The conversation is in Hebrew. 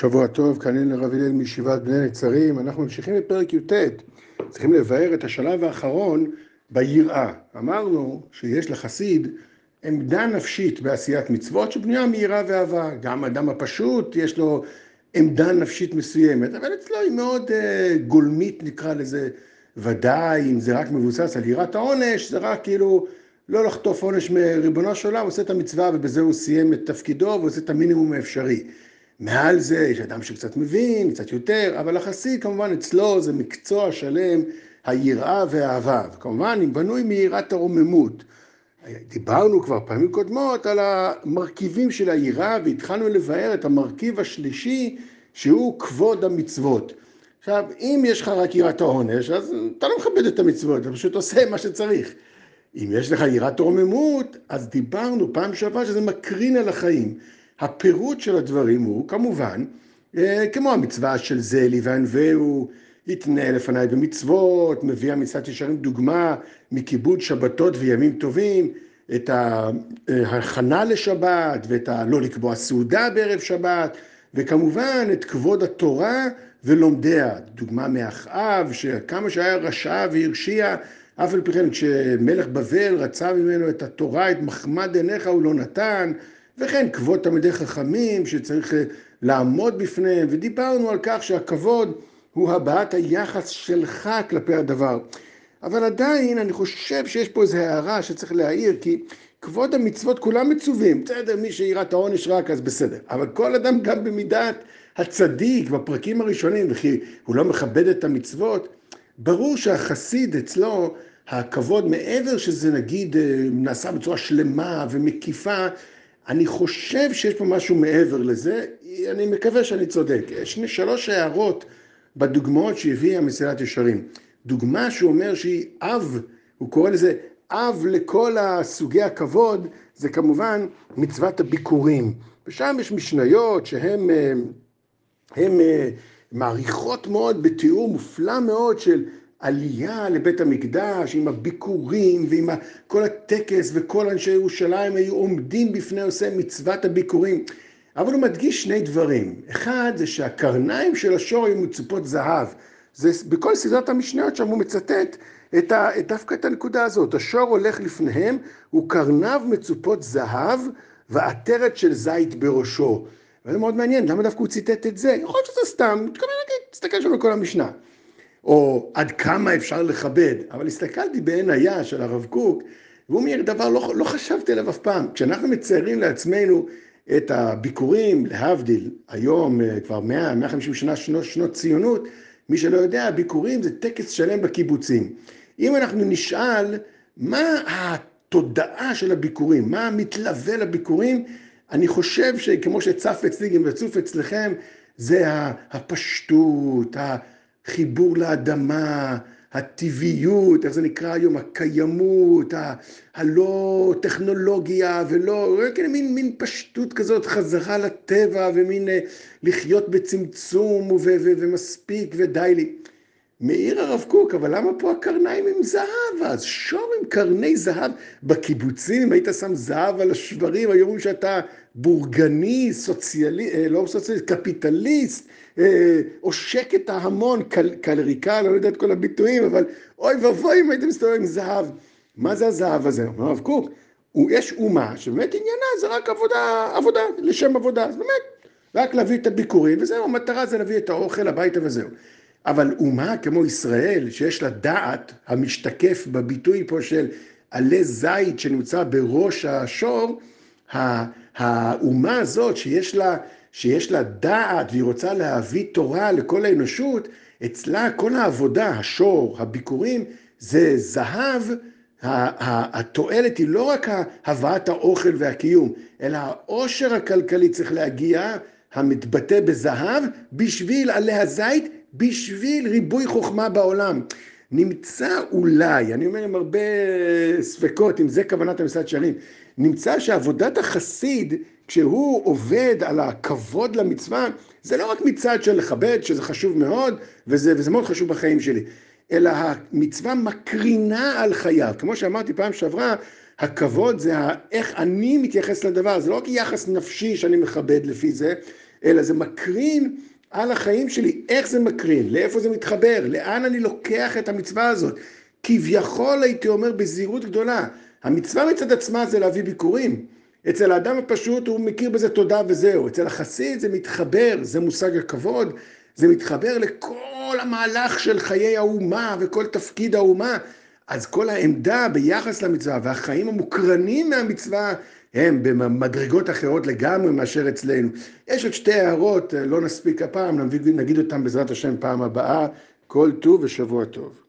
שבוע טוב, כאן לרב הלל מישיבת בני נצרים, אנחנו ממשיכים בפרק י"ט, צריכים לבאר את השלב האחרון ביראה. אמרנו שיש לחסיד עמדה נפשית בעשיית מצוות שבנויה מיראה ואהבה. גם האדם הפשוט יש לו עמדה נפשית מסוימת, אבל אצלו היא מאוד uh, גולמית נקרא לזה, ודאי אם זה רק מבוסס על יראת העונש, זה רק כאילו לא לחטוף עונש מריבונו של עולם, עושה את המצווה ובזה הוא סיים את תפקידו ועושה את המינימום האפשרי. מעל זה יש אדם שקצת מבין, קצת יותר, אבל החסיד כמובן אצלו זה מקצוע שלם, היראה והאהבה. וכמובן, אם בנוי מיראת הרוממות. דיברנו כבר פעמים קודמות על המרכיבים של היראה, והתחלנו לבאר את המרכיב השלישי, שהוא כבוד המצוות. עכשיו, אם יש לך רק יראת העונש, אז אתה לא מכבד את המצוות, אתה פשוט עושה מה שצריך. אם יש לך יראת רוממות, אז דיברנו פעם שעברה שזה מקרין על החיים. הפירוט של הדברים הוא כמובן, אה, כמו המצווה של זלי וענווהו, יתנה לפניי במצוות, מביא המצוות ישרים דוגמה מכיבוד שבתות וימים טובים, את ההכנה לשבת ואת הלא לקבוע סעודה בערב שבת, וכמובן את כבוד התורה ולומדיה, דוגמה מאחאב, שכמה שהיה רשע והרשיע, אף על פי כן כשמלך בבל רצה ממנו את התורה, את מחמד עיניך הוא לא נתן, וכן כבוד תלמידי חכמים שצריך אה, לעמוד בפניהם, ודיברנו על כך שהכבוד הוא הבעת היחס שלך כלפי הדבר. אבל עדיין אני חושב שיש פה איזו הערה שצריך להעיר, כי כבוד המצוות כולם מצווים, בסדר, מי שיראת העונש רק אז בסדר, אבל כל אדם גם במידת הצדיק בפרקים הראשונים, וכי הוא לא מכבד את המצוות, ברור שהחסיד אצלו, הכבוד מעבר שזה נגיד אה, נעשה בצורה שלמה ומקיפה, אני חושב שיש פה משהו מעבר לזה, אני מקווה שאני צודק. יש שלוש הערות בדוגמאות שהביאה מסילת ישרים. דוגמה שהוא אומר שהיא אב, הוא קורא לזה אב לכל הסוגי הכבוד, זה כמובן מצוות הביקורים. ושם יש משניות שהן הם אה, מעריכות מאוד בתיאור מופלא מאוד של עלייה לבית המקדש עם הביקורים ועם כל הטקס וכל אנשי ירושלים היו עומדים בפני עושה מצוות הביקורים. אבל הוא מדגיש שני דברים. אחד זה שהקרניים של השור היו מצופות זהב. זה בכל סדרת המשניות שם הוא מצטט את ה, דווקא את הנקודה הזאת. השור הולך לפניהם, הוא קרניו מצופות זהב ועטרת של זית בראשו. וזה מאוד מעניין, למה דווקא הוא ציטט את זה? יכול להיות שזה סתם, מתכוון להגיד, תסתכל שם על כל המשנה. או עד כמה אפשר לכבד, אבל הסתכלתי בעין היה של הרב קוק, והוא אומר דבר לא, לא חשבתי עליו אף פעם. כשאנחנו מציירים לעצמנו את הביקורים, להבדיל, היום אה, כבר 100, 150 שנה שנות, שנות ציונות, מי שלא יודע, הביקורים זה טקס שלם בקיבוצים. אם אנחנו נשאל מה התודעה של הביקורים, מה מתלווה לביקורים, אני חושב שכמו שצף אצלי גם וצוף אצלכם, זה הפשטות, החיבור לאדמה, הטבעיות, איך זה נקרא היום, הקיימות, הלא טכנולוגיה ולא, כן, מין, מין פשטות כזאת, חזרה לטבע ומין אה, לחיות בצמצום ו- ו- ומספיק ודי לי. מעיר הרב קוק, אבל למה פה הקרניים עם זהב? אז שור עם קרני זהב. בקיבוצים, אם היית שם זהב על השברים, היו אומרים שאתה בורגני, סוציאליסט, אה, לא סוציאליסט, קפיטליסט, אה, עושק את ההמון, קל, קלריקה, לא יודע את כל הביטויים, אבל אוי ואבוי אם הייתם מסתובבים עם זהב. מה זה הזהב הזה? אומר הרב קוק, יש אומה שבאמת עניינה זה רק עבודה, עבודה, לשם עבודה, אז באמת, רק להביא את הביקורים, וזהו, המטרה זה להביא את האוכל הביתה וזהו. אבל אומה כמו ישראל, שיש לה דעת המשתקף בביטוי פה של עלי זית שנמצא בראש השור, האומה הזאת שיש לה, שיש לה דעת והיא רוצה להביא תורה לכל האנושות, אצלה כל העבודה, השור, הביקורים, זה זהב, התועלת היא לא רק הבאת האוכל והקיום, אלא העושר הכלכלי צריך להגיע, המתבטא בזהב, בשביל עלי הזית בשביל ריבוי חוכמה בעולם. נמצא אולי, אני אומר עם הרבה ספקות, אם זה כוונת המסעד שערים, נמצא שעבודת החסיד, כשהוא עובד על הכבוד למצווה, זה לא רק מצד של לכבד, שזה חשוב מאוד, וזה, וזה מאוד חשוב בחיים שלי, אלא המצווה מקרינה על חייו. כמו שאמרתי פעם שעברה, הכבוד זה איך אני מתייחס לדבר, זה לא רק יחס נפשי שאני מכבד לפי זה, אלא זה מקרין על החיים שלי. איך זה מקרין? לאיפה זה מתחבר? לאן אני לוקח את המצווה הזאת? כביכול הייתי אומר בזהירות גדולה, המצווה מצד עצמה זה להביא ביקורים. אצל האדם הפשוט הוא מכיר בזה תודה וזהו. אצל החסיד זה מתחבר, זה מושג הכבוד, זה מתחבר לכל המהלך של חיי האומה וכל תפקיד האומה. אז כל העמדה ביחס למצווה והחיים המוקרנים מהמצווה הם במדרגות אחרות לגמרי מאשר אצלנו. יש עוד שתי הערות, לא נספיק הפעם, נגיד אותן בעזרת השם פעם הבאה. כל טוב ושבוע טוב.